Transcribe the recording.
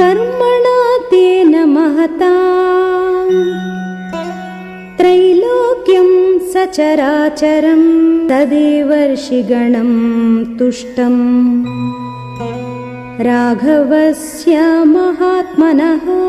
कर्मणा तेन महता। त्रैलोक्यम् सचराचरम् तदेवर्षिगणम् तुष्टम् राघवस्य महात्मनः